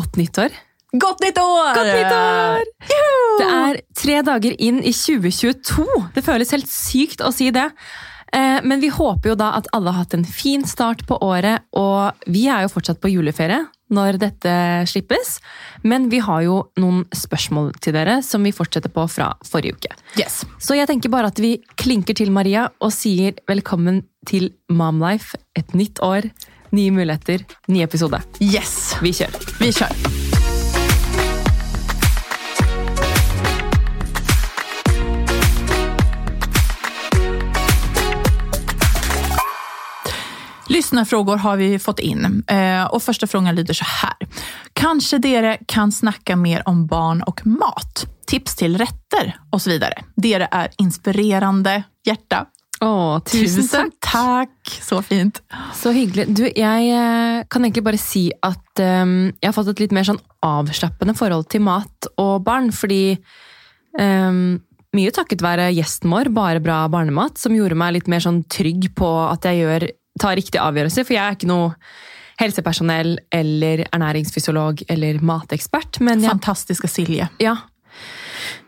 Godt nyttår! Godt nytt år! Godt nyttår! Det er tre dager inn i 2022. Det føles helt sykt å si det. Eh, Men vi håper jo da at alle har hatt en fin start på året, og vi er jo fortsatt på juleferie når dette slippes. Men vi har jo noen spørsmål til dere som vi fortsetter på fra forrige uke. Yes. Så jeg tenker bare at vi klinker til Maria og sier velkommen til Momlife. Et nytt år, nye muligheter, ny episode. Yes. Vi kjører. Vi kjører. Lyssnarfrågor har vi fått in. Og och första frågan lyder så här. Kanske dere kan snacka mer om barn och mat? Tips till rätter och så vidare. Dere är inspirerande. Hjärta. Å, tusen takk! takk. Så fint. Så hyggelig. Du, jeg eh, kan egentlig bare si at um, jeg har fått et litt mer sånn avslappende forhold til mat og barn, fordi um, mye takket være gjesten vår, bare bra barnemat, som gjorde meg litt mer sånn trygg på at jeg gjør, tar riktig avgjørelse, for jeg er ikke noe helsepersonell eller ernæringsfysiolog eller matekspert, men jeg, Fantastiske Silje. ja.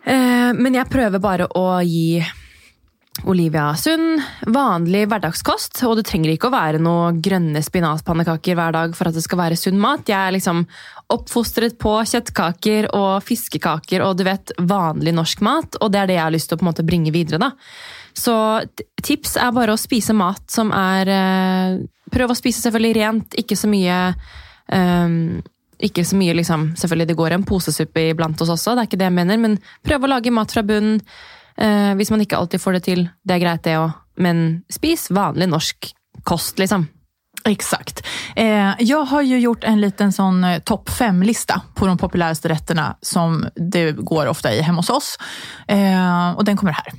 Eh, men jeg prøver bare å gi Olivia sunn, vanlig hverdagskost, og det trenger ikke å være noe grønne spinatpannekaker hver dag for at det skal være sunn mat. Jeg er liksom oppfostret på kjøttkaker og fiskekaker og du vet, vanlig norsk mat, og det er det jeg har lyst til å på en måte bringe videre. da. Så tips er bare å spise mat som er eh, Prøv å spise selvfølgelig rent, ikke så mye um, ikke så mye, liksom, selvfølgelig det går en posesuppe iblant oss også, det er ikke det jeg mener, men prøv å lage mat fra bunnen. Eh, hvis man ikke alltid får det til, det er greit det òg, men spis vanlig norsk kost, liksom. Exakt. Eh, jag har ju gjort en liten sån eh, topp fem-lista på de populäraste rätterna som det går ofta i hemma hos oss. Eh, och den kommer här.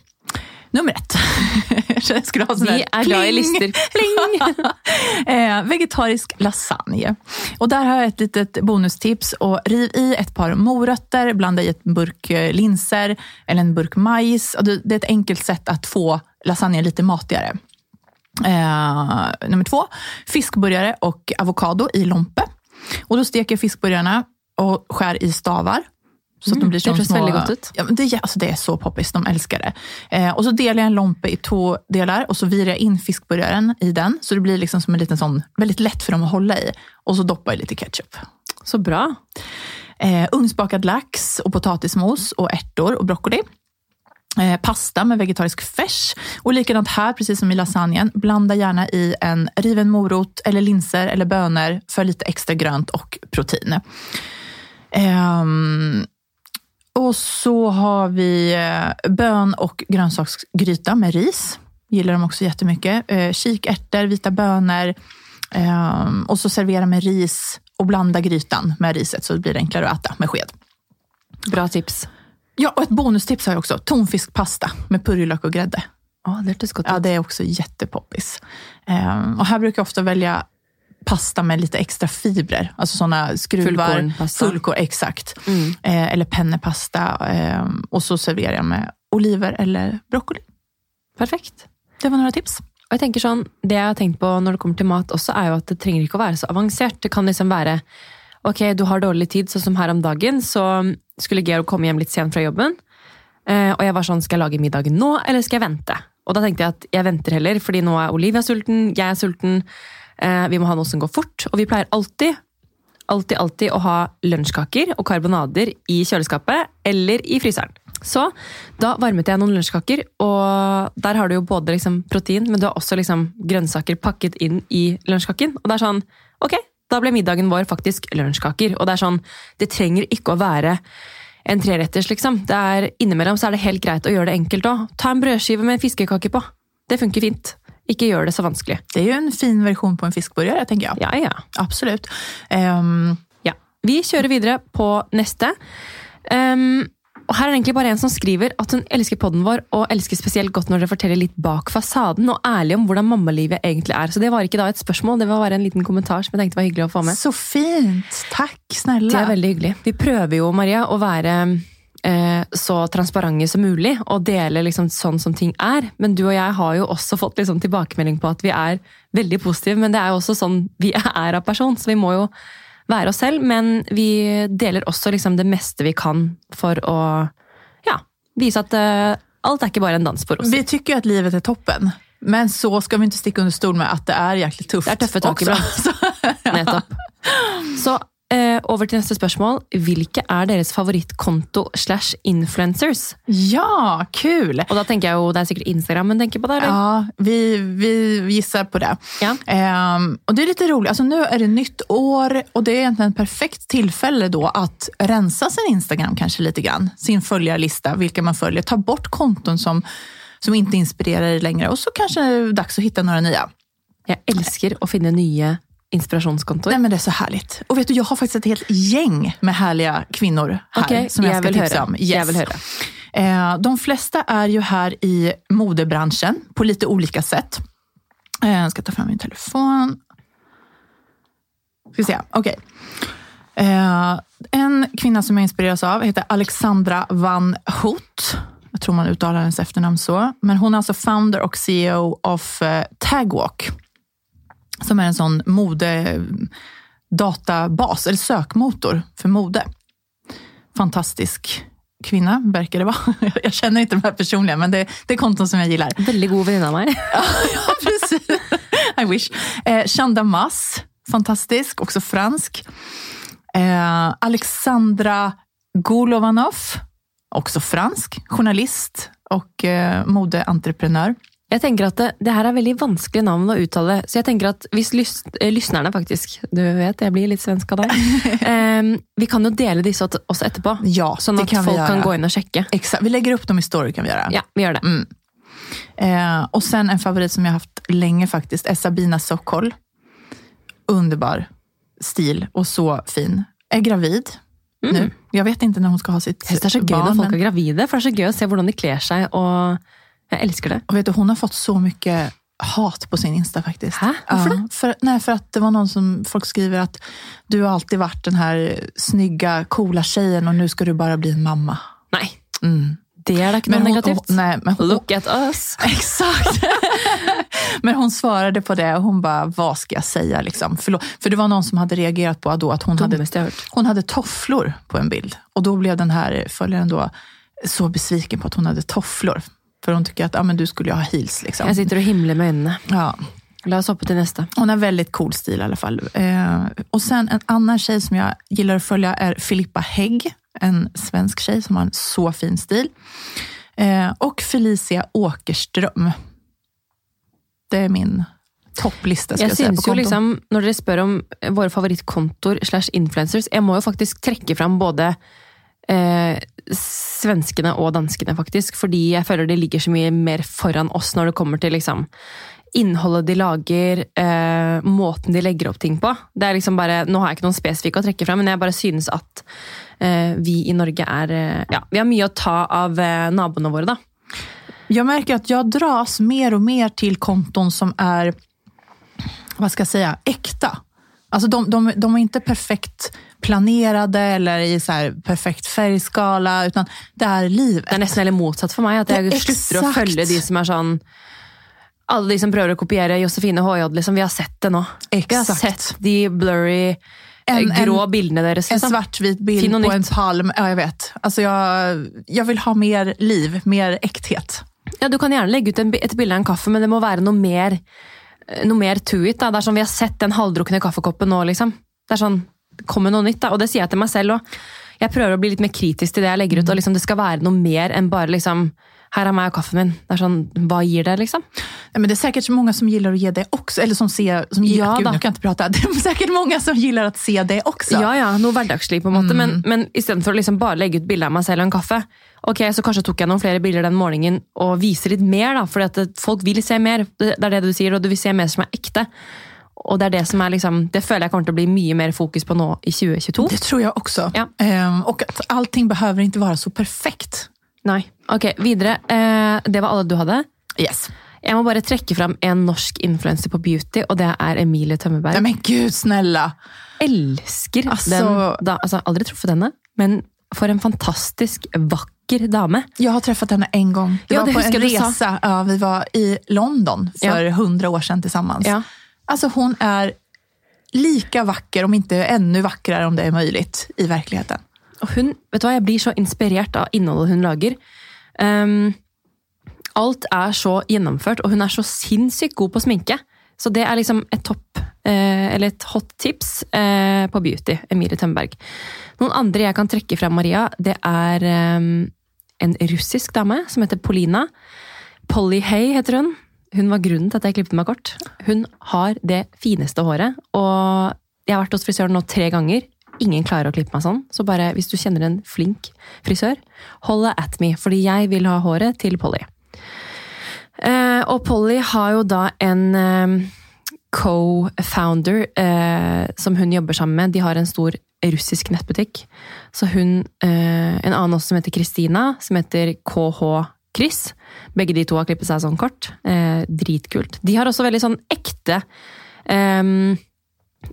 Nummer ett. Ha sån Vi er glad i lister. Eh, vegetarisk lasagne. Og der har jeg et litet bonustips. Og riv i et par morøtter, bland i et burk eh, linser eller en burk majs. Det er et enkelt sett å få lasagne litt matigere. Eh, nummer två, fiskburgare och avokado i lompe. Och då steker jeg fiskburgarna och skär i stavar. Så Mm, det som høres små... veldig godt ut. Ja, men det, alltså det er så poppis, de elsker det. Eh, og så deler jeg en lompe i to deler, og så virer jeg inn fiskburgaren i den. Så det blir liksom som en liten sånn, veldig lett for dem å holde i. Og så dopper jeg litt ketchup. Så bra. Eh, ugnsbakad lax og potatismos og erter og brokkoli. Eh, pasta med vegetarisk färs. Och likadant här, precis som i lasagnen, blanda gjerne i en riven morot eller linser eller bönor för lite extra grönt og protein. Ehm, och så har vi eh, bön och grönsaksgryta med ris. Gillar de också jättemycket. Eh, kikärtor, vita bönor. ehm, och så servera med ris och blanda grytan med riset så det blir enklare att äta med sked. Bra tips. Ja, och ett bonustips har jag också. Tonfiskpasta med purjolök och grädde. Å, det hørtes godt Ja, det är också jättepoppis. Ehm, och här brukar jag ofta välja pasta med lite extra fibrer. Alltså sådana skruvar. Fullkornpasta. Fullkorn, exakt. Mm. Eh, eller pennepasta. Eh, och så serverar jag med oliver eller broccoli. Perfekt. Det var några tips. Og jeg tenker sånn, Det jeg har tenkt på når det kommer til mat, også er jo at det trenger ikke å være så avansert. Det kan liksom være ok, du har dårlig tid, sånn som her om dagen, så skulle Georg komme hjem litt sent fra jobben. Eh, og jeg var sånn, skal jeg lage middagen nå, eller skal jeg vente? Og da tenkte jeg at jeg venter heller, fordi nå er Olivia sulten, jeg er sulten. Eh, vi må ha noe som går fort. Og vi pleier alltid, alltid, alltid å ha lunsjkaker og karbonader i kjøleskapet eller i fryseren. Så da varmet jeg noen lunsjkaker, og der har du jo både liksom protein, men du har også liksom grønnsaker pakket inn i lunsjkaken. Og det er sånn, ok, da ble middagen vår faktisk lunsjkaker. Og det er sånn, det trenger ikke å være en treretters, liksom. Det er, innimellom så er det helt greit å gjøre det enkelt òg. Ta en brødskive med en fiskekake på. Det funker fint. Ikke gjør det så vanskelig. Det er jo en fin versjon på en fiskeburger, tenker jeg. Ja, ja. Absolutt. Um... Ja. Vi kjører videre på neste. Um, og her er det egentlig bare en som skriver at hun elsker podden vår, og elsker spesielt godt når dere forteller litt bak fasaden, og ærlig om hvordan mammalivet egentlig er. Så det var ikke da et spørsmål, det var bare en liten kommentar som jeg tenkte var hyggelig å få med. så fint. Takk, snille. Det er veldig hyggelig. Vi prøver jo, Maria, å være eh, så transparente som mulig, og dele liksom sånn som ting er. Men du og jeg har jo også fått liksom tilbakemelding på at vi er veldig positive, men det er jo også sånn vi er av person, så vi må jo være oss selv, men vi deler også liksom det meste vi kan for å ja, vise at eh, alt er ikke bare en dans på roser. Vi tykker jo at livet er toppen. Men så skal vi ikke stikke under stol med at det er jæklig tufft. Det er tøffe tak iblant. Nettopp. Så over til neste spørsmål. Hvilke er deres favorittkonto slash influencers? ja, kul! Og da tenker jeg jo, det er sikkert Instagram hun tenker på det, eller? Ja, vi, vi gissar på det. Ja. Um, og det er litt rolig. Altså, Nå er det nytt år og det er egentlig en perfekt tilfelle da att rense sin Instagram kanskje litt. grann. Sin følgerliste, hvilke man følger. Ta bort konton som, som ikke inspirerer lenger, og så kanskje det er dags å finne noen nye. Jeg elsker å finne nye inspirasjonskontoer. Nej men det är så härligt. Och vet du, jag har faktiskt ett helt gäng med härliga kvinnor här okay, som jag, jag ska tipsa höra. om. Jag vill höra. Eh, de flesta är ju här i modebranschen på lite olika sätt. Eh, jag ska ta fram min telefon. Ska vi se, okej. Eh, en kvinna som jag inspireras av heter Alexandra Van Hout. Jag tror man uttalar hennes efternamn så. Men hon är alltså founder och CEO of eh, Tagwalk. Som är en sån modedatabas, eller sökmotor för mode. Fantastisk kvinna, verkar det vara. Jag känner inte de här personligen, men det, det är konton som jag gillar. Veldig god venninne av meg. ja, precis. I wish. Eh, Chanda Mas, fantastisk, också fransk. Eh, Alexandra Golovanov, också fransk, journalist och eh, modeentreprenør. Jeg tenker at det, det her er veldig vanskelige navn å uttale, så jeg tenker at hvis lys, lysnerne lyssnerne faktisk Du vet, jeg blir litt svensk av deg. um, vi kan jo dele disse også etterpå, Ja, sånn at folk kan gå inn og sjekke. Exakt, vi legger opp dem i story kan vi gjøre. Ja, vi gjør det. Mm. Eh, og sen en favorit som jeg har hatt lenge, faktisk, er Sabina Sokol. Underbar stil og så fin. Er gravid nu. Jeg vet ikke når hun skal ha sitt barn. det er så gøy når folk er gravide, for det er så gøy å se hvordan de kler seg, og jeg elsker det. Og vet du, Hun har fått så mye hat på sin Insta faktiskt. Hæ? Varför ja, för, nej, för att det var någon som, folk skriver att du har alltid varit den här snygga, coola tjejen och nu ska du bara bli en mamma. Nei, Mm. det da ikke Men noe negativt. hon, nej, men hon, Look at us! Exakt. Men hon svarade på det och hon bara, vad ska jag säga? Liksom? Förlåt. För det var någon som hade reagerat på då att hon hade, jeg hon hade tofflor på en bild. Och då blev den här följaren då så besviken på att hon hade tofflor. För hon tycker att ah, men du skulle ju ha heels. Liksom. Jeg sitter og himler med øynene. Ja. La oss hoppe til neste. Hon har väldigt cool stil i alla fall. Eh, och sen en annan tjej som jag gillar att följa är Filippa Hägg. En svensk tjej som har en så fin stil. Eh, och Felicia Åkerström. Det är min toppliste. Jeg, Jeg synes jo liksom, Når dere spør om våre favorittkontoer slash influencers, jeg må jo faktisk trekke fram både eh, svenskene og danskene, faktisk. Fordi jeg føler de ligger så mye mer foran oss når det kommer til liksom innholdet de lager, eh, måten de legger opp ting på. Det er liksom bare, Nå har jeg ikke noen spesifikke å trekke fram, men jeg bare synes at eh, vi i Norge er eh, Ja, vi har mye å ta av eh, naboene våre, da. Jeg merker at jeg dras mer og mer til kontoen som er hva skal jeg si, ekte. Alltså de, de, de er ikke perfekt planerade eller i så här perfekt färgskala, utan det är livet. Det er nesten helt motsatt for meg. At jeg slutter å følge de som er sånn Alle de som prøver å kopiere Josefine HJ, liksom. Vi har sett det nå. Vi har sett de blurry, eh, En- en- grå bildene deres. En Liksom. svartvit bild på nytt. en palm. Ja, jag vet. Alltså jag, jag vill ha mer liv, mer äkthet. Ja, du kan gjerne legge ut en, et bilde av en kaffe, men det må være noe mer, eh, noe mer to it. Da. Det er sånn, Vi har sett den halvdrukne kaffekoppen nå, liksom. Det er sånn, det kommer noe nytt. Da. Og det sier jeg til meg selv òg. Jeg prøver å bli litt mer kritisk til det jeg legger ut. og liksom, Det skal være noe mer enn bare liksom Her er meg og kaffen min. Det er sånn, Hva gir det, liksom? Ja, men det er sikkert mange som liker å gi det også. Eller som ser, som gir, Ja, gud, nå kan jeg ikke prate. Det er sikkert mange som liker å se det også. Ja, ja, noe hverdagslig på en måte, men, men istedenfor å liksom bare legge ut bilde av meg selv og en kaffe, ok, så kanskje tok jeg noen flere bilder den morgenen og viser litt mer, da, For folk vil se mer. Det er det du sier, og du vil se mer som er ekte. Og det er det som er liksom, det føler jeg kommer til å bli mye mer fokus på nå i 2022. Det tror jeg også. Ja. Um, og at allting behøver ikke være så perfekt. Nei. Ok, videre. Uh, det var alle du hadde. Yes. Jeg må bare trekke fram en norsk influenser på beauty, og det er Emilie Tømmerberg. Nej men gud snella! elsker Altså- den. Da, altså, aldri truffet henne, men for en fantastisk vakker dame. Jeg har truffet henne en gang. Det Ja, var det på en resa. Ja, vi var i London for Ja. hundra år siden tillsammans. Ja. Alltså hon är lika vacker, om inte ännu vackrare om det är möjligt, i verkligheten. Og hun, vet du hva, Jeg blir så inspirert av innholdet hun lager. Um, alt er så gjennomført, og hun er så sinnssykt god på sminke. Så det er liksom et topp, eh, eller et hot tips eh, på beauty. Emilie Tømberg. Noen andre jeg kan trekke frem, Maria, det er eh, en russisk dame som heter Polina. Polly Hay heter hun. Hun var grunnen til at jeg klippet meg kort. Hun har det fineste håret, og jeg har vært hos frisøren nå tre ganger. Ingen klarer å klippe meg sånn, så bare hvis du kjenner en flink frisør, hold deg at me, fordi jeg vil ha håret til Polly. Eh, og Polly har jo da en eh, co-founder eh, som hun jobber sammen med. De har en stor russisk nettbutikk. Så hun, en annen også som heter Kristina, som heter KH Chris. Begge de to har klippet seg sånn kort. Eh, dritkult. De har også veldig sånn ekte eh,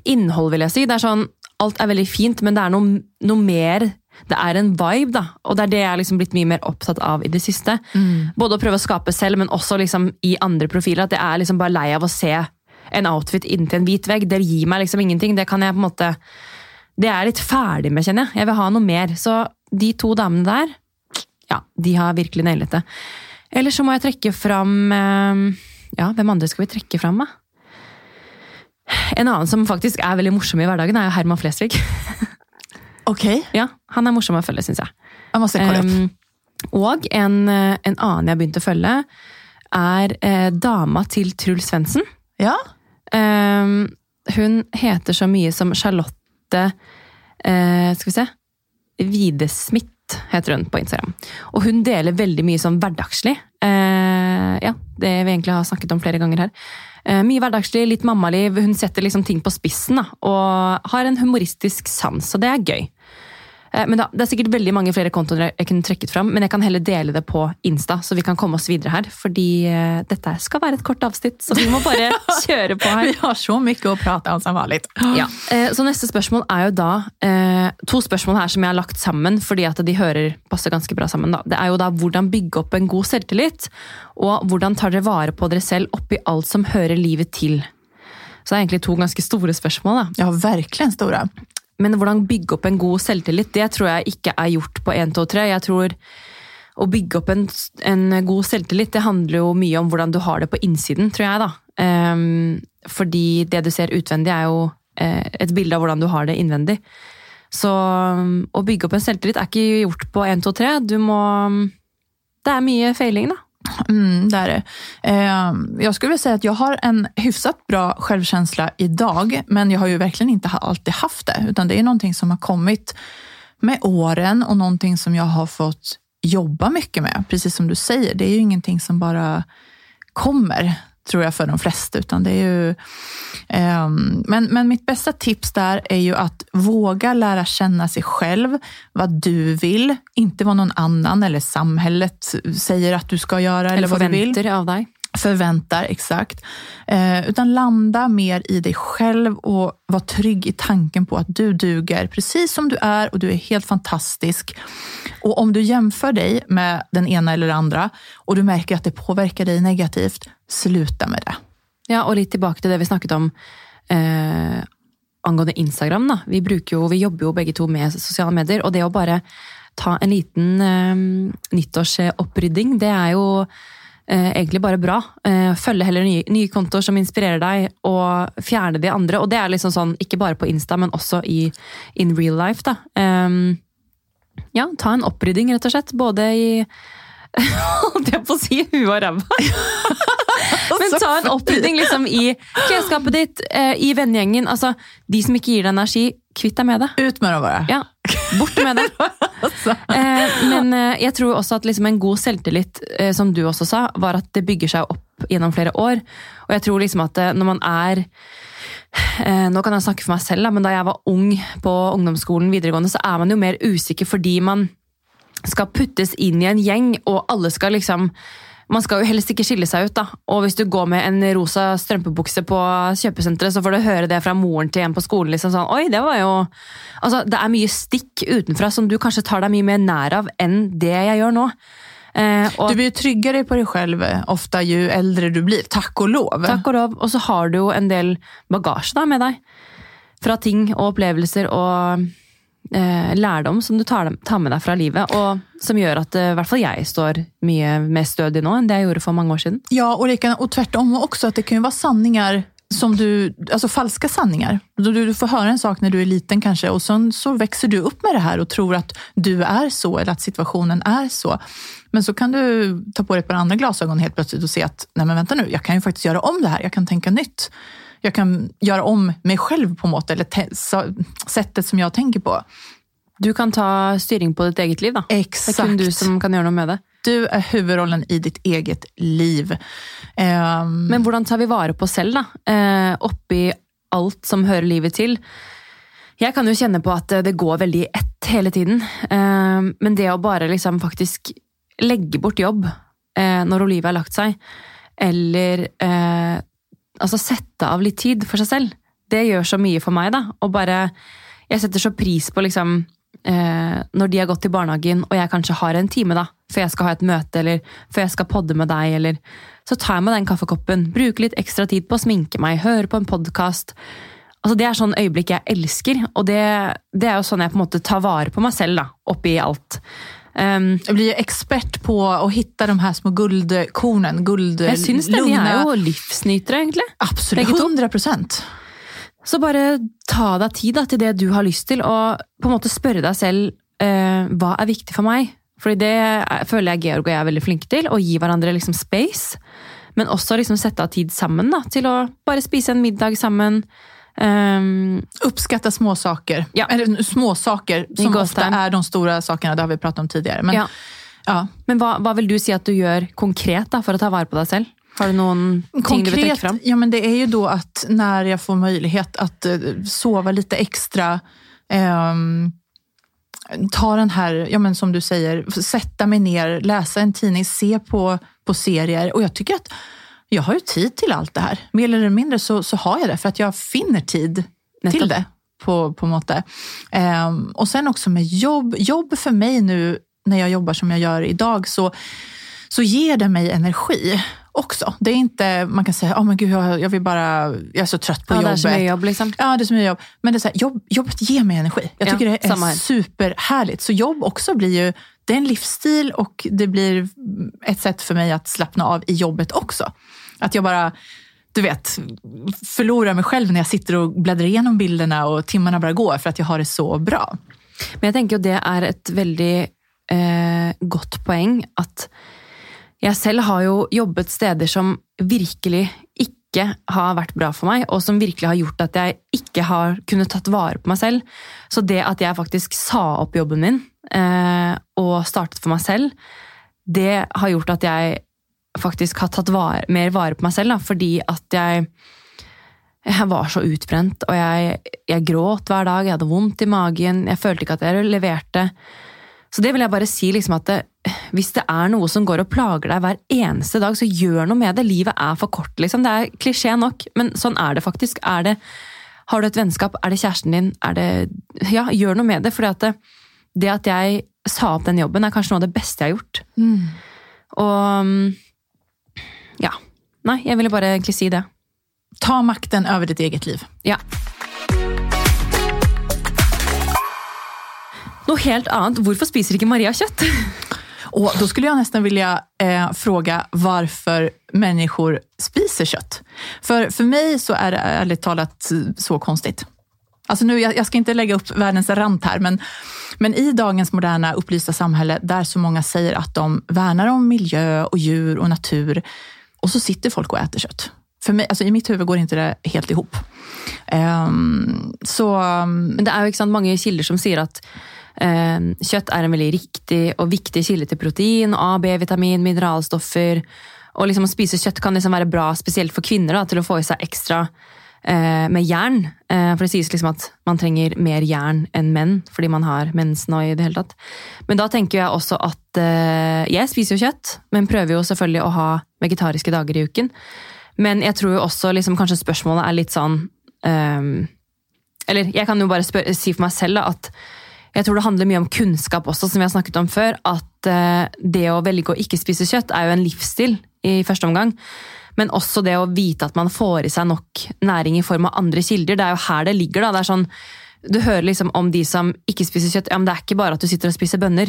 innhold, vil jeg si. Det er sånn, alt er veldig fint, men det er noe, noe mer det er en vibe, da. Og det er det jeg har liksom blitt mye mer opptatt av i det siste. Både å prøve å skape selv, men også liksom i andre profiler. At jeg er liksom bare lei av å se en outfit inntil en hvit vegg. Det gir meg liksom ingenting. Det kan jeg på en måte Det er jeg litt ferdig med, kjenner jeg. Jeg vil ha noe mer. Så de to damene der, ja, de har virkelig nailet det. Eller så må jeg trekke fram eh, Ja, hvem andre skal vi trekke fram, da? En annen som faktisk er veldig morsom i hverdagen, er jo Herman Flesvig. Ok. Ja, Han er morsom å følge, syns jeg. jeg må se. Um, og en, eh, en annen jeg har begynt å følge, er eh, dama til Truls Svendsen. Ja, Um, hun heter så mye som Charlotte eh, Skal vi se Heter hun på Instagram. Og hun deler veldig mye sånn hverdagslig. Eh, ja, det vi egentlig har snakket om flere ganger her. Eh, mye hverdagslig, litt mammaliv. Hun setter liksom ting på spissen da, og har en humoristisk sans, og det er gøy. Eh, Men da, Det er sikkert veldig mange flere kontoer jeg kunne trekket fram, men jeg kan heller dele det på Insta, så vi kan komme oss videre her. Fordi eh, dette skal være et kort avsnitt, så vi må bare kjøre på her. vi har så mye å prate om som vanlig. Ja, eh, Så neste spørsmål er jo da to spørsmål her som jeg har lagt sammen fordi at de hører passer ganske bra sammen. da. Det er jo da hvordan bygge opp en god selvtillit, og hvordan tar dere vare på dere selv oppi alt som hører livet til. Så det er egentlig to ganske store spørsmål. da. Ja, virkelig stora. Men hvordan bygge opp en god selvtillit, det tror jeg ikke er gjort på 1, 2, 3. Jeg tror å bygge opp en, en god selvtillit, det handler jo mye om hvordan du har det på innsiden, tror jeg, da. Um, fordi det du ser utvendig, er jo eh, et bilde av hvordan du har det innvendig. Så um, å bygge opp en selvtillit er ikke gjort på 1, 2, 3. Du må Det er mye feiling, da. Mm, det är det. Eh, jag skulle vilja säga att jag har en hyfsat bra självkänsla idag, men jag har ju verkligen inte alltid haft det, utan det är någonting som har kommit med åren och någonting som jag har fått jobba mycket med. Precis som du säger, det är ju ingenting som bara kommer, tror jag, för de flesta, utan det är ju... ehm, men, men mitt bästa tips där är ju att våga lära känna sig själv, vad du vill, inte vad någon annan eller samhället säger att du ska göra eller, Eller vad du vill av deg. Förväntar, exakt. Eh, utan landa mer i dig själv och var trygg i tanken på att du duger precis som du är och du är helt fantastisk. Och om du jämför dig med den ena eller andra och du märker att det påverkar dig negativt, sluta med det. Ja, og litt tilbake til det vi snakket om eh, angående Instagram. da. Vi, bruker jo, vi jobber jo begge to med sosiale medier, og det å bare ta en liten eh, nyttårsopprydding, det er jo eh, egentlig bare bra. Eh, følge heller nye, nye kontoer som inspirerer deg, og fjerne de andre. Og det er liksom sånn, ikke bare på Insta, men også i in real life. da. Um, ja, ta en opprydding, rett og slett. Både i Holdt jeg på å si huet og ræva? Men ta en opprydding liksom i klesskapet ditt, eh, i vennegjengen. Altså, de som ikke gir deg energi, kvitt deg med det. Ut med det bare. Ja, bort med det. Eh, men eh, jeg tror også at liksom en god selvtillit, eh, som du også sa, var at det bygger seg opp gjennom flere år. Og jeg tror liksom at når man er Nå kan jeg snakke for meg selv, men da jeg var ung på ungdomsskolen videregående, så er man jo mer usikker fordi man skal puttes inn i en gjeng, og alle skal liksom man skal jo helst ikke skille seg ut, da. Og hvis du går med en rosa strømpebukse på kjøpesenteret, så får du høre det fra moren til en på skolen. liksom sånn, oi, det var jo... Altså, Det er mye stikk utenfra som du kanskje tar deg mye mer nær av enn det jeg gjør nå. Eh, og Du blir tryggere på deg selv ofte jo eldre du blir, Takk og lov. takk og lov, og så har du jo en del bagasje da med deg. fra ting og opplevelser og lærdom som du tar, med deg fra livet, og som gjør at eh, i hvert fall jeg står mye mer stødig nå enn det jeg gjorde for mange år siden. Ja, og, kan, og tvärtom også at det kan jo være sanninger som du, altså falske sanninger. Du, du, får høre en sak når du er liten kanskje, og sen så vokser du opp med det her og tror at du er så, eller at situasjonen er så. Men så kan du ta på deg et par andre glasögon helt plötsligt og se at nej men vent nu, jeg kan jo faktisk gjøre om det her, jeg kan tenke nytt. Jeg kan gjøre om meg selv på en måte, eller settet som jeg tenker på. Du kan ta styring på ditt eget liv, da. Exakt. Det er kun du som kan gjøre noe med det. Du er hovedrollen i ditt eget liv. Um... Men hvordan tar vi vare på oss selv, da? Uh, oppi alt som hører livet til. Jeg kan jo kjenne på at det går veldig i ett hele tiden. Uh, men det å bare liksom faktisk legge bort jobb uh, når livet har lagt seg, eller altså sette av litt tid for seg selv, det gjør så mye for meg, da. Og bare Jeg setter så pris på liksom når de har gått til barnehagen, og jeg kanskje har en time, da før jeg skal ha et møte, eller før jeg skal podde med deg, eller Så tar jeg med den kaffekoppen, bruker litt ekstra tid på å sminke meg, høre på en podkast. Altså, det er sånn øyeblikk jeg elsker, og det, det, er jo sånn jeg på en måte tar vare på meg selv, da, oppi alt. Um, jeg blir ekspert på å finne de her små gullkornene. Guld, jeg syns det. De er jo livsnytere, egentlig. Absolutt. 100 Så bare ta deg tid da, til det du har lyst til, og på en måte spørre deg selv uh, hva er viktig for meg. Fordi det føler jeg Georg og jeg er veldig flinke til. Å gi hverandre liksom space. Men også liksom sette av tid sammen da, til å bare spise en middag sammen. Um, Uppskatta småsaker. Ja. Eller småsaker, som ofte er de store sakene. Det har vi pratet om tidligere. Men, ja. Ja. Men hva, hva, vil du si at du gjør konkret da, for å ta vare på deg selv? Har du noen ting konkret, du vil trekke fram? Ja, men det er jo da at når jeg får mulighet at uh, sove litt ekstra um, ta den här, ja men som du sier, sätta meg ned, lese en tidning, se på, på serier. Og jeg tycker att jag har ju tid till allt det här. Mer eller mindre så, så har jag det, för att jag finner tid Nettopp. till det. på, på en måte. Um, og sen også med jobb. Jobb for meg nå, når jeg jobber som jeg gjør i dag, så, så gir det meg energi också. Det är inte, man kan säga, oh, men gud, jag, jag vill bara, jag är så trött på ja, jobbet. Det är så jobb, liksom. Ja, det är så mycket jobb. Men det är så här, jobb, jobbet ger mig energi. Jag tycker ja, det är superhärligt. Så jobb också blir ju, det är en livsstil och det blir ett sätt för mig att slappna av i jobbet också. Att jag bara, du vet, förlorar mig själv när jag sitter och bläddrar igenom bilderna och timmarna bara går för att jag har det så bra. Men jeg tenker jo det er et veldig eh, godt poeng at jeg selv har jo jobbet steder som virkelig ikke har vært bra for meg, og som virkelig har gjort at jeg ikke har kunnet tatt vare på meg selv. Så det at jeg faktisk sa opp jobben min eh, og startet for meg selv, det har gjort at jeg faktisk har tatt vare, mer vare på meg selv. Da, fordi at jeg, jeg var så utbrent, og jeg, jeg, gråt hver dag, jeg hadde vondt i magen, jeg følte ikke at jeg leverte. Så det vil jeg bare si liksom at det, hvis det er noe som går og plager deg hver eneste dag, så gjør noe med det. Livet er for kort, liksom. Det er klisjé nok, men sånn er det faktisk. Er det, har du et vennskap? Er det kjæresten din? Er det Ja, gjør noe med det. For det, det, at jeg sa opp den jobben, er kanskje noe av det beste jeg har gjort. Mm. Og ja. Nei, jeg ville bare egentlig si det. Ta makten over ditt eget liv. Ja. Noe helt annet. Hvorfor spiser ikke Maria kjøtt? Och då skulle jag nästan vilja eh, fråga varför människor spiser kött. För, för mig så är det ärligt talat så konstigt. Alltså nu, jag, jag ska inte lägga upp världens rant här, men, men i dagens moderna upplysta samhälle där så många säger att de värnar om miljö och djur och natur och så sitter folk och äter kött. För mig, altså I mitt huvud går ikke det helt ihop. Um, så, men det er jo ikke sant, mange kilder som sier at um, kjøtt er en veldig riktig og viktig kilde til protein, A, B-vitamin, mineralstoffer. Og liksom å spise kjøtt kan liksom være bra spesielt for kvinner da, til å få i seg ekstra med jern. Eh, for det sies liksom at man trenger mer jern enn menn fordi man har mensen og i det hele tatt. Men da tenker jeg også at eh, Jeg spiser jo kjøtt, men prøver jo selvfølgelig å ha vegetariske dager i uken. Men jeg tror jo også liksom, kanskje spørsmålet er litt sånn um, Eller jeg kan jo bare spørre, si for meg selv da, at jeg tror det handler mye om kunnskap også, som vi har snakket om før. At eh, det å velge å ikke spise kjøtt er jo en livsstil i første omgang. Men også det å vite at man får i seg nok næring i form av andre kilder. Det er jo her det ligger. da. Det er sånn, Du hører liksom om de som ikke spiser kjøtt. Ja, men Det er ikke bare at du sitter og spiser bønner.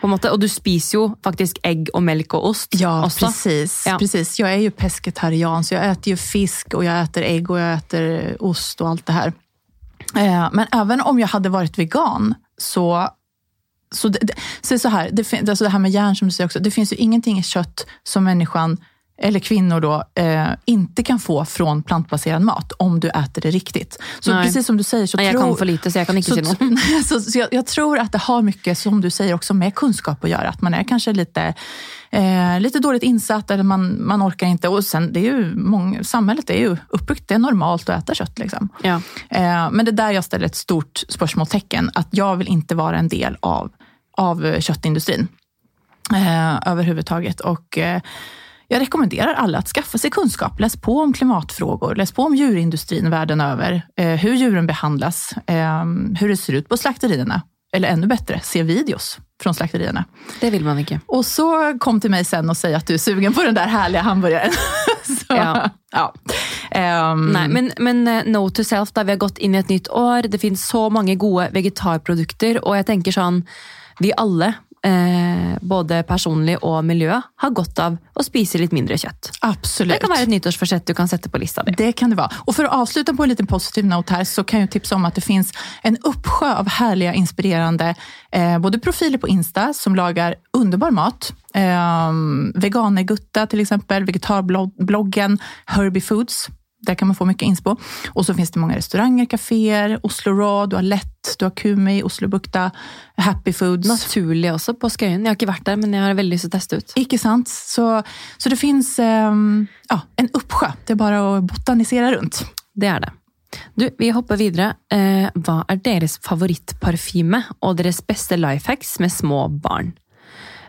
på en måte. Og du spiser jo faktisk egg og melk og ost Ja, også. precis, Ja. precis. Jag är ju pescetarian, så jeg spiser jo fisk og jeg spiser egg og jeg spiser ost og alt det här. Eh, Men även om jeg hadde vært vegan så så det, det, så, så här, det, fin- alltså det här med järn som du säger också, det finns ju ingenting i kött som människan, eller kvinnor då, eh, inte kan få från plantbaserad mat om du äter det riktigt. Så Nej. precis som du säger så Nei, jeg tror... kan för lite, så jag kan inte Så, noe. så, så jag, jag tror att det har mycket, som du säger, också med kunskap att göra. Att man är kanske lite, eh, lite dåligt insatt eller man, man orkar inte. Och sen, det är ju många, samhället är ju uppbyggt, det är normalt att äta kött. Liksom. Ja. Eh, men det är där jag ställer ett stort spörsmålstecken. Att jag vill inte vara en del av, av köttindustrin eh, överhuvudtaget. Och, eh, jag rekommenderar alla att skaffa sig kunskap. Läs på om klimatfrågor, läs på om djurindustrin världen över. Eh, hur djuren behandlas, eh, hur det ser ut på slakterierna. Eller ännu bättre, se videos från slakterierna. Det vil man ikke. Och så kom till mig sen och säg att du är sugen på den där härliga hamburgaren. så, Ja. ja. Um, Nei, men, men eh, no to self, da vi har gått inn i et nytt år. Det finnes så mange gode vegetarprodukter, og jeg tenker sånn Vi alle, eh, både personlig og miljøet, har godt av å spise litt mindre kjøtt. Absolutt. Det kan være et nyttårsforsett du kan sette på lista di. Det kan det være. Og for å avslutte på en liten positiv note her, så kan jeg tipsa om at det fins en oppsjø av herlige, inspirerende eh, både profiler på Insta som lagar underbar mat. Eh, Veganergutta f.eks. vegetarbloggen Herbie Foods. Där kan man få mycket inspo. Och så finns det många restauranger, kaféer, Oslo Raw, du har Lett, du har Kumi, Oslobukta, Happy Foods. Naturlig også på Skøyen. Jeg har ikke vært der, men jeg har veldig lyst til å teste ut. Ikke sant? Så, så det finns um, ja, en uppsjö. Det er bare å botanisere rundt. Det er det. Du, vi hopper videre. Eh, hva er deres favorittparfyme og deres beste life hacks med små barn?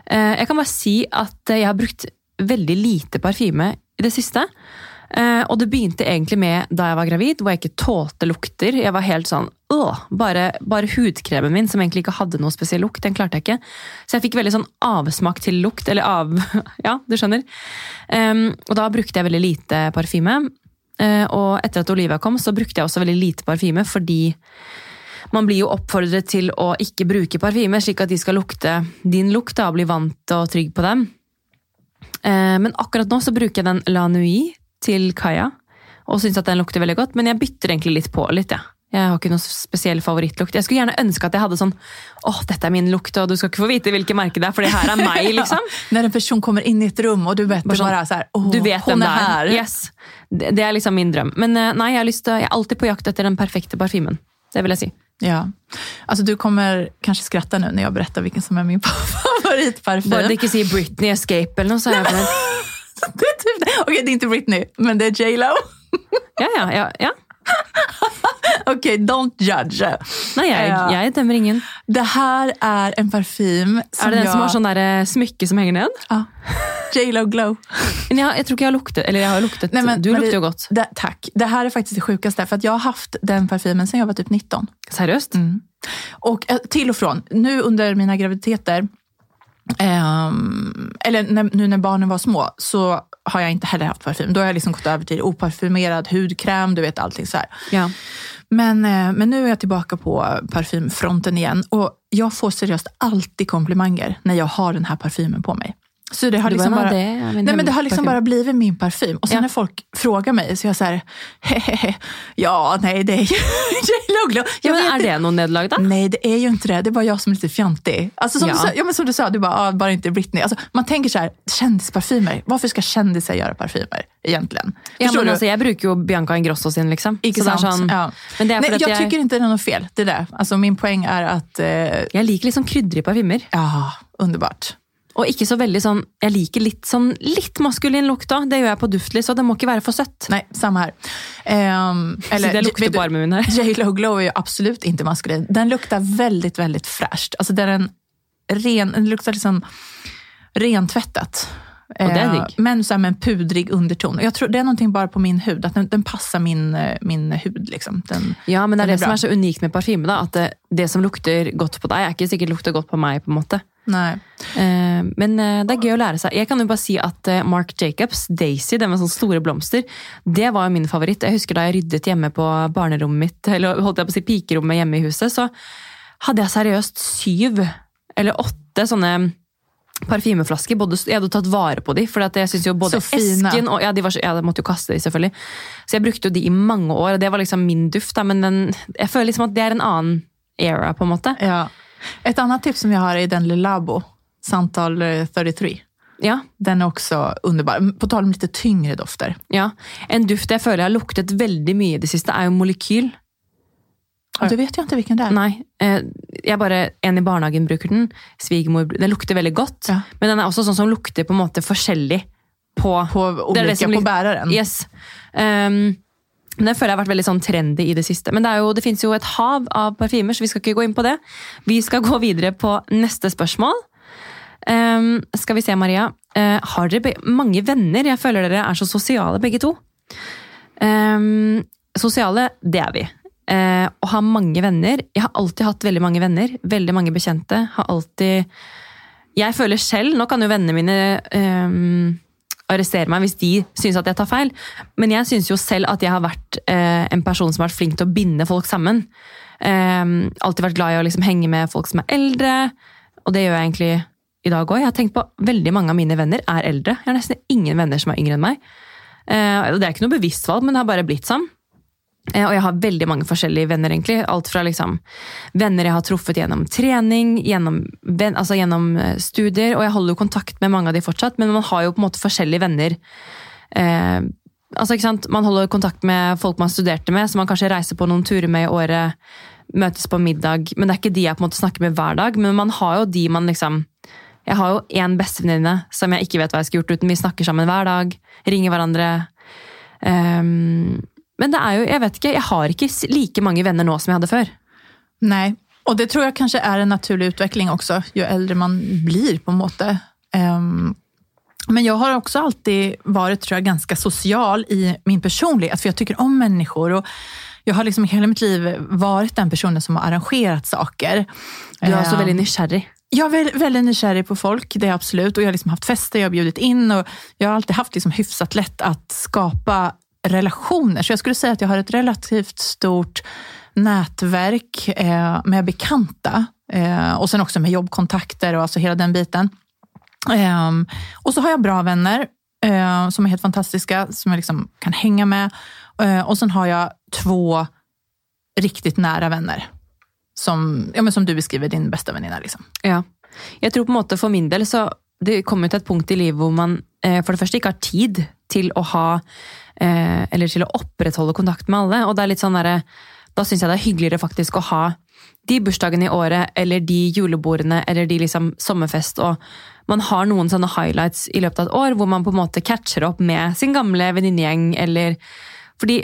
Eh, jeg kan bare si at jeg har brukt veldig lite parfyme i det siste. Eh, og det begynte egentlig med da jeg var gravid, hvor jeg ikke tålte lukter. Jeg var helt sånn øh, bare, bare hudkremen min, som egentlig ikke hadde noe spesiell lukt, den klarte jeg ikke. Så jeg fikk veldig sånn avsmak til lukt, eller av Ja, du skjønner. Um, og da brukte jeg veldig lite parfyme. Eh, og etter at Olivia kom, så brukte jeg også veldig lite parfyme, fordi man blir jo oppfordret til å ikke bruke parfyme, slik at de skal lukte din lukt og bli vant og trygg på dem. Eh, Men akkurat nå så bruker jeg den La Nuit til Kaja, og syns at den lukter veldig godt, men jeg bytter egentlig litt på litt, jeg. Jeg har ikke noe spesiell favorittlukt. Jeg skulle gjerne ønske at jeg hadde sånn åh, dette er min lukt, og du skal ikke få vite hvilket merke det er, for det her er meg, liksom. Når en person kommer inn i et rum og du vet bare, sånn, bare så her, åh, Du vet det er. her. Yes. Det, det er liksom min drøm. Men eh, nei, jeg, til, jeg er alltid på jakt etter den perfekte parfymen. Det vil jeg si. Ja. Altså, du kommer kanskje skratta nå når jeg berättar hvilken som er min favorittparfyme. Bare ikke si Britney Escape eller noe, så er jeg fornøyd. typ det. Okej, det är inte Britney, men det är J Lo. Ja, ja, ja, ja. Okej, don't judge. Nei, jeg, jeg dømmer ingen. Det her er en parfym som Er det den jeg... som har sånn der eh, smykke som henger ned? Ja. J Lo Glow. Men jeg, jeg tror ikke jeg har luktet Eller jeg har luktet Nei, men Du lukter jo godt. Det, takk. Det her er faktisk det sjukaste, for jeg har hatt den parfymen siden jeg var typ 19. Seriøst? Mm. Og til og fra. nu under mine graviditeter, ehm, eller nu när barnen var små, så har jag inte heller haft parfym. Då har jag liksom gått över till oparfumerad hudkräm, du vet allting så. Ja. Men, eh, men nu är jag tillbaka på parfymfronten igen och jag får seriöst alltid komplimanger när jag har den här parfymen på mig. Så det har liksom bara, "Det nej, men det har liksom bara blivit min parfym. Och sen Ja. när folk frågar mig så är jag så här, hehehe, ja nej det är ju J Lo Glow. ja, men är det noe nederlag, då? Nej, det är ju inte det. Det är bara jag som är lite fjantig. Alltså, som, Ja. Du ja, men som du sa, du bara, ah, bara inte Britney. Alltså, man tänker så här, kändisparfymer. Varför ska kändisar göra parfymer egentligen? Ja, Förstår men du? altså, Jeg bruker jo Bianca Ingrosso sin, liksom. Så sant? sånn, ja. Men det er Nej, jag, jag tycker inte det är något fel. Det där. Alltså, min poäng är att, eh, jeg liker litt sånn krydder i parfymer. ja, underbart. Og ikke så veldig sånn Jeg liker litt sånn litt maskulin lukt òg. Det gjør jeg på duftlys, og det må ikke være for søtt. Nei, samme her. Um, Eller, så det lukter på armen min her. J.Lo Glow er jo absolut ikke maskulin. Den lukter veldig, veldig fräscht. Altså, det er en ren, den lukter liksom rentvettet. Og det er Eh, digg. Men så här med en pudrig underton. Jag tror det er noe bare på min hud, at den, den passer min, eh, min hud. Liksom. Den, Ja, men det er det er som er så unikt med parfyme. At det, det som lukter godt på deg, er ikke sikkert lukter godt på meg. på en måte. Nej. Eh, men eh, det er gøy å lære seg. Jeg kan jo bare si at eh, Mark Jacobs, Daisy, den med sånne store blomster, det var jo min favoritt. Jeg husker da jeg ryddet hjemme på barnerommet mitt, eller holdt jeg på å si pikerommet hjemme i huset, så hadde jeg seriøst syv eller åtte sånne parfymeflasker. Både, jeg hadde tatt vare på de, for jeg synes jo både Så fine. esken og ja, de var ja, jeg måtte jo kaste de selvfølgelig. Så jeg brukte jo de i mange år, og det var liksom min duft. Da, men den, jeg føler liksom at det er en annen era, på en måte. Ja. Ett annat tips som jag har är den Lille Labo, Samtal eh, 33. Ja, Den er også underbar. På tal om litt tyngre dofter. ja. En duft jeg føler jeg har luktet veldig mye i det siste, er jo Molekyl. Du det vet jo ikke hvilken det er. Nei, eh, jeg bare, en i barnehagen bruker den. Svigermor, den lukter veldig godt. Ja. Men den er også sånn som lukter på en måte forskjellig på På Det olika, det som på bæreren. Yes. Um, men det føler jeg har vært veldig sånn trendy i det siste. Men det, er jo, det finnes jo et hav av parfymer, så vi skal ikke gå inn på det. Vi skal gå videre på neste spørsmål. Um, skal vi se, Maria. Uh, har dere mange venner? Jeg føler dere er så sosiale, begge to. Um, sosiale, det er vi. Uh, å ha mange venner. Jeg har alltid hatt veldig mange venner. Veldig mange bekjente. Har alltid Jeg føler selv Nå kan jo vennene mine um, arrestere meg hvis de syns at jeg tar feil, men jeg syns jo selv at jeg har vært eh, en person som har vært flink til å binde folk sammen. Eh, alltid vært glad i å liksom henge med folk som er eldre, og det gjør jeg egentlig i dag òg. Jeg har tenkt på Veldig mange av mine venner er eldre. Jeg har nesten ingen venner som er yngre enn meg. Eh, det er ikke noe bevisst valg, men det har bare blitt sånn. Eh, Og jeg har veldig mange forskjellige venner, egentlig. Alt fra liksom venner jeg har truffet gjennom trening, gjennom, altså gjennom eh, studier, og jeg holder jo kontakt med mange av de fortsatt, men man har jo på en måte forskjellige venner. Eh, altså ikke sant? Man holder kontakt med folk man studerte med, som man kanskje reiser på noen turer med i året, møtes på middag, men det er ikke de jeg på en måte snakker med hver dag, men man har jo de man liksom Jeg har jo én bestevenninne som jeg ikke vet hva jeg skulle gjort uten. Vi snakker sammen hver dag, ringer hverandre. Ehm, men det er jo, jeg vet ikke, jeg har ikke like mange venner nå som jeg hadde før. Nei, og det tror jeg kanskje er en naturlig utvikling også, jo eldre man blir på en måte. Um, men jeg har også alltid vært tror jeg, ganska social i min personlighet, for jeg tycker om mennesker. og jeg har liksom hele mitt liv vært den personen som har arrangert saker. Du er også veldig nysgjerrig. Jeg er veldig, veldig nysgjerrig på folk, det er absolutt. absolut. jeg har liksom hatt fester, jeg har bjudet inn. og Jeg har alltid hatt liksom hyfsat lätt att skapa relationer. Så jag skulle säga att jag har ett relativt stort nätverk eh, med bekanta. Eh, och sen också med jobbkontakter och alltså hela den biten. Eh, och så har jag bra vänner eh, som är helt fantastiska, som jag liksom kan hänga med. Eh, och sen har jag två riktigt nära vänner. Som, ja, men som du beskriver, din bästa väninna. Liksom. Ja. Jeg tror på en måte for min del så det kommer til et punkt i livet hvor man eh, for det første ikke har tid til å ha eh, Eller til å opprettholde kontakt med alle. Og det er litt sånn derre Da syns jeg det er hyggeligere faktisk å ha de bursdagene i året, eller de julebordene, eller de liksom sommerfest, og man har noen sånne highlights i løpet av et år hvor man på en måte catcher opp med sin gamle venninnegjeng, eller fordi,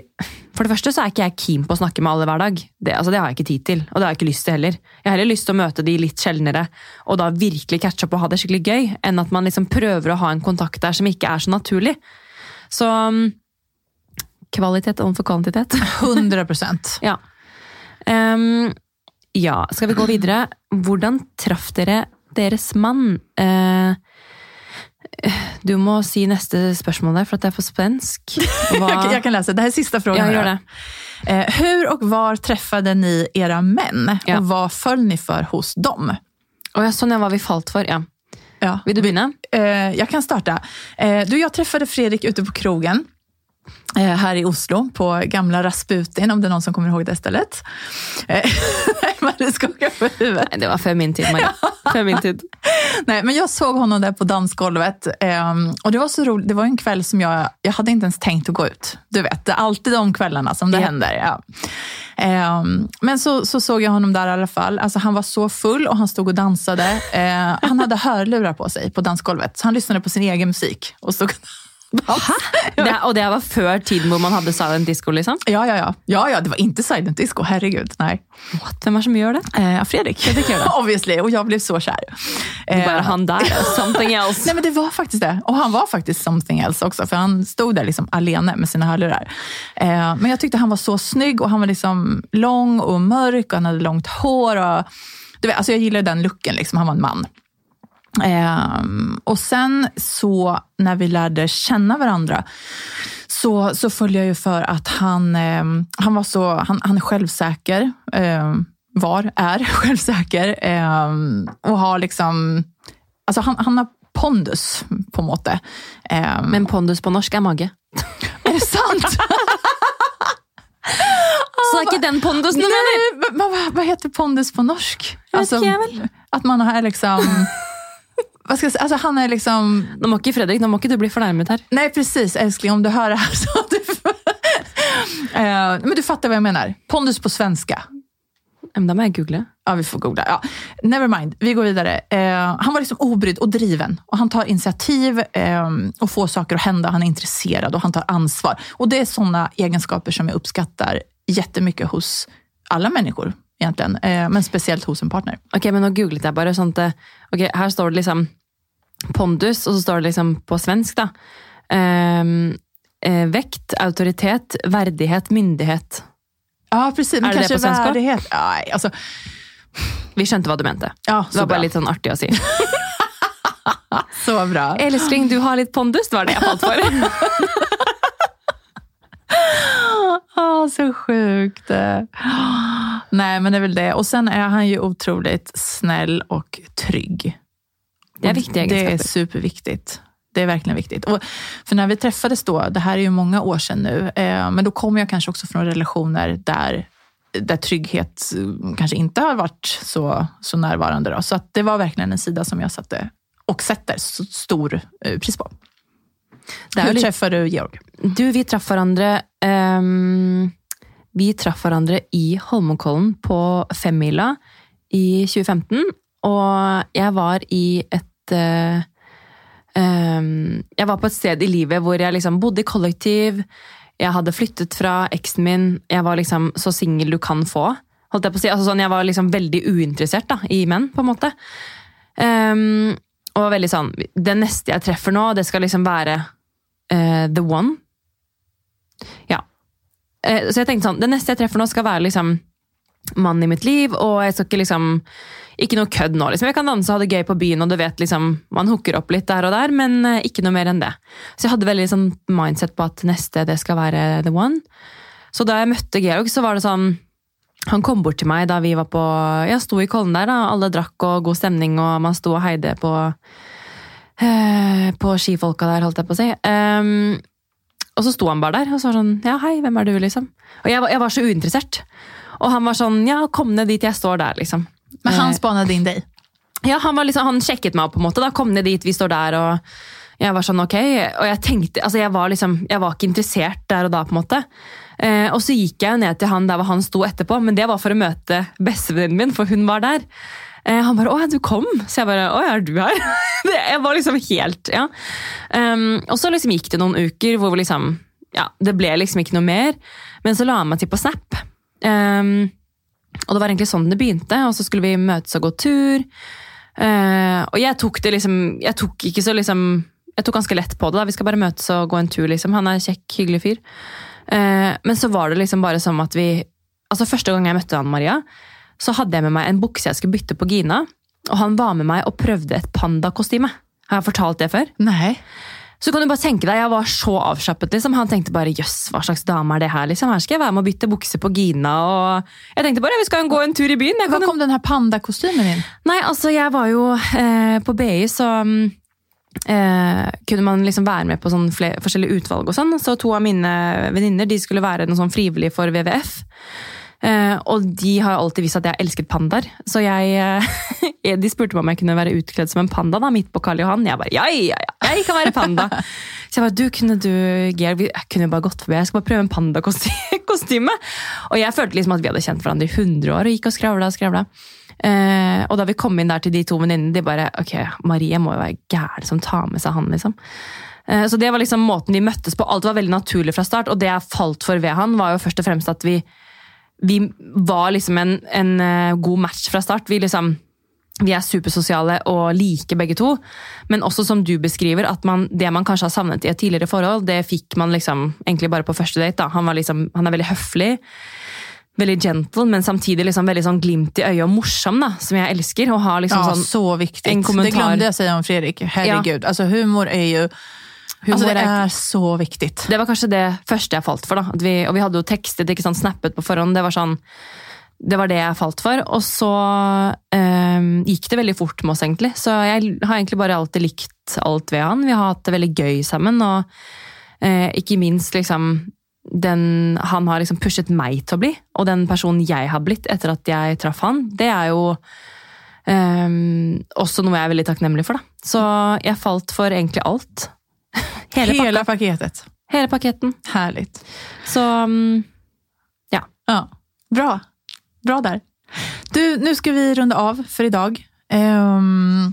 For det første så er ikke jeg keen på å snakke med alle hver dag. Det, altså, det har jeg ikke tid til, og det har jeg ikke lyst til heller. Jeg har heller lyst til å møte de litt sjeldnere, og da virkelig catche opp og ha det skikkelig gøy, enn at man liksom prøver å ha en kontakt der som ikke er så naturlig. Så mm, kvalitet overfor kvantitet. 100 procent. Ja. Um, ja, skal vi gå videre? Hvordan traff dere deres mann? Uh, du må si neste spørsmål der, for at det er på svensk. Jag, kan- lese. Det er siste frågan. Ja, det. Eh, hur och var träffade ni era män? Ja. Och vad föll ni för hos dem? Ja, sånn ja, hva vi falt for. Ja. Ja. Vil du begynne? Jeg jag kan starte. Eh, du, jeg träffade Fredrik ute på krogen. Eh, här i Oslo, på gamla Rasputin, om det är någon som kommer ihåg det stället. Eh, skakar på huvudet. Nei, det var før min tid, Maria. Før min tid. Nej, men jag såg honom där på dansgolvet. ehm, och det var så roligt. Det var en kväll som jag, jag hade inte ens tänkt att gå ut. Du vet, det är alltid de kvällarna som det hender. händer. Ja. Ehm, men så, så såg jag honom där i alla fall. Alltså, han var så full och han stod och dansade. Eh, han hade hörlurar på sig på dansgolvet. Så han lyssnade på sin egen musik. Och stod Hæ? Det, og det var før tiden hvor man hadde silent disco, liksom? Ja, ja, ja. Ja, ja, det var ikke silent disco. Herregud, nei. What? Hvem er det som gjør det? Eh, Fredrik. Fredrik gjør det. Obviously. Og jeg ble så kjær. Eh, Bare han der. Something else. nei, men det var faktisk det. Og han var faktisk something else også, for han stod der liksom alene med sine hörlurar. Eh, men jeg syntes han var så snygg og han var liksom lang og mørk, og han hadde langt hår. og... du vet, altså jeg liker den looken, liksom. han var en man. Ehm, och sen så när vi lärde känna varandra så, så följde jag ju för att han, ehm, han var så, han, han är självsäker. ehm, var, är självsäker. och har liksom, alltså han, han har pondus på en måte. Men pondus på norsk er mage. är det sant? Så det er ikke den pondusen du mener? Hva, heter pondus på norsk? Altså, att man har liksom... vad ska jag säga? Alltså han är liksom... Nå må ikke Fredrik, nå må ikke du bli fornærmet her. Nej precis älskling, om du hör det här så du... Eh, men du fattar vad jag menar. Pondus på svenska. Men Da må jeg google. Ja, vi får googla. Ja. Never mind, vi går videre. Eh, han var liksom obrydd och driven. Och han tar initiativ eh, och får saker att hända. Han är intresserad och han tar ansvar. Och det är sådana egenskaper som jag uppskattar jättemycket hos alla människor egentligen. Eh, men speciellt hos en partner. Ok, men Nå googlet jeg bare. sånn at, det- ok, Her står det liksom pondus, og så står det liksom på svensk, da. Um, eh, vekt, autoritet, verdighet, myndighet. Ja, precis. Men Är det det på svenska? värdighet. Ja, alltså, Vi skjønte hva du mente. ja, Det var bra. litt sånn artig å si. Så bra. Elskling, du har litt pondus, var det jeg falt for. Ah, så sjukt. Nej, men det är väl det. Och sen är han ju otroligt snäll och trygg. Det är viktiga egenskaper. Det är superviktigt. Det är verkligen viktigt. Och för när vi träffades då, det här är ju många år sedan nu, eh, men då kommer jag kanske också från relationer där, där trygghet eh, kanske inte har varit så, så närvarande. Då. Så det var verkligen en sida som jag satte och sätter stor eh, pris på. Hur litt träffade du Georg? Du, vi traff hverandre um, Vi traff hverandre i Holmenkollen på femmila i 2015. Og jeg var i et uh, um, Jeg var på et sted i livet hvor jeg liksom bodde i kollektiv. Jeg hadde flyttet fra eksen min. Jeg var liksom så singel du kan få. Holdt jeg på å si. Altså sånn, jeg var liksom veldig uinteressert da, i menn, på en måte. Ehm, og veldig sånn Det neste jeg treffer nå, det skal liksom være uh, the one. Ja. Uh, så jeg tenkte sånn, det neste jeg treffer nå skal være liksom mannen i mitt liv, og jeg skal ikke liksom ikke noe kødd nå. liksom. Jeg kan danse og ha det gøy på byen, og du vet liksom, man hooker opp litt der og der, men uh, ikke noe mer enn det. Så jeg hadde veldig sånn mindset på at neste det skal være the one. Så da jeg møtte Georg, så var det sånn Han kom bort til meg da vi var på Jeg sto i Kollen der, da. Alle drakk og god stemning, og man sto og heide på eh, På skifolka der, holdt jeg på å si. Um, og så sto han bare der og så var sånn Ja, hei, hvem er du, liksom? Og jeg, jeg var så uinteressert. Og han var sånn Ja, kom ned dit jeg står der, liksom. Men Eh, han spanade din day? ja, han, var liksom, han sjekket meg opp på en måte. Da kom ned dit, vi står der, og jeg var sånn ok. Og jeg tenkte, altså jeg var liksom, jeg var ikke interessert der og da, på en måte. Eh, og så gikk jeg ned til han der hvor han sto etterpå, men det var for å møte bestevenninnen min, for hun var der. Eh, han bare 'Å du kom?' Så jeg bare 'Å ja, er du her?' jeg var liksom helt Ja. Um, og så liksom gikk det noen uker hvor liksom Ja, det ble liksom ikke noe mer. Men så la han meg til på Snap. Um, og det var egentlig sånn det begynte. Og så skulle vi møtes og gå tur. Uh, og jeg tok det liksom Jeg tok ikke så liksom Jeg tok ganske lett på det. da, Vi skal bare møtes og gå en tur, liksom. Han er kjekk, hyggelig fyr. Eh, men så var det liksom bare som at vi Altså Første gang jeg møtte han Maria, så hadde jeg med meg en bukse jeg skulle bytte på Gina. Og han var med meg og prøvde et pandakostyme. Har jeg fortalt det før? Nei. Så kan du bare tenke deg, Jeg var så avslappet. liksom. Han tenkte bare jøss, hva slags dame er det her? liksom? Her skal jeg være med å bytte bukse på Gina. og Jeg tenkte bare vi skal gå en tur i byen. Jeg hva kom den her pandakostymen din? Nei, altså jeg var jo eh, På BI så mm, eh, kunne man liksom være med på sånn flere, forskjellige utvalg. og sånn. Så to av mine venninner de skulle være noe sånn frivillig for WWF. Eh, og de har alltid visst at jeg elsket pandaer. Så jeg, eh, de spurte meg om jeg kunne være utkledd som en panda da, midt på Karl Johan. Jeg bare ja, ja, ja, jeg kan være panda. Så jeg bare, du, kunne du, vi- jeg kunne jo bare gått forbi, jeg skal bare prøve en pandakostyme. Og jeg følte liksom at vi hadde kjent hverandre i 100 år og gikk og skravla og skravla. Eh, og da vi kom inn der til de to venninnene, de bare ok, Marie må jo være gæren som tar med seg han, liksom. Eh, så det var liksom måten vi møttes på. Alt var veldig naturlig fra start, og det jeg falt for ved han, var jo først og fremst at vi, vi var liksom en, en eh, god match fra start. Vi liksom vi er supersosiale og like begge to, men også som du beskriver, at man, det man kanskje har savnet i et tidligere forhold, det fikk man liksom egentlig bare på første date. Da. Han, liksom, han er veldig høflig, veldig gentle, men samtidig liksom veldig sånn glimt i øyet og morsom, da, som jeg elsker. Å ha liksom Ja, sånn så viktig. en kommentar. Det jeg å si om Fredrik. Herregud. altså humor er jo Humor altså, det er så viktig. Det var kanskje det første jeg falt for. da. Vi, og vi hadde jo tekstet, ikke sånn snappet på forhånd. Det var sånn, det var det jeg falt for. Og så eh, gikk det veldig fort med oss, egentlig. Så jeg har egentlig bare alltid likt alt ved han. Vi har hatt det veldig gøy sammen. Og eh, ikke minst liksom den han har liksom pushet meg til å bli, og den personen jeg har blitt etter at jeg traff han, det er jo um, også noe jeg er veldig takknemlig for. da. Så jeg falt for egentlig alt. Hele, Hele pakketet. hele paketten. Herlig. Så um, Ja, bra. Bra der. Du, nå skal vi runde av for i dag. Ehm,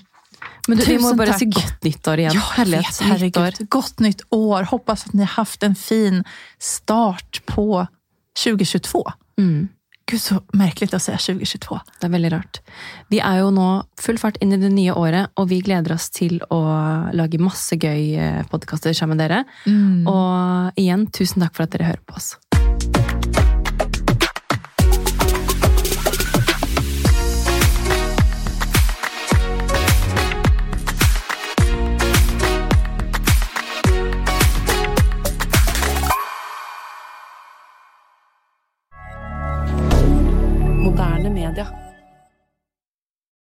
Men du, vi må bare takk. si godt nyttår igjen. Ja, jag vet, herregud. nyttår. Gott nytt år. Hoppas att ni har haft en fin start på 2022. Mm, Gud, så merkelig å si 2022. det er veldig rart. Vi er jo nå full fart inn i det nye året, og vi gleder oss til å lage masse gøy podkaster sammen med dere. Mm. Og igjen, tusen takk for at dere hører på oss.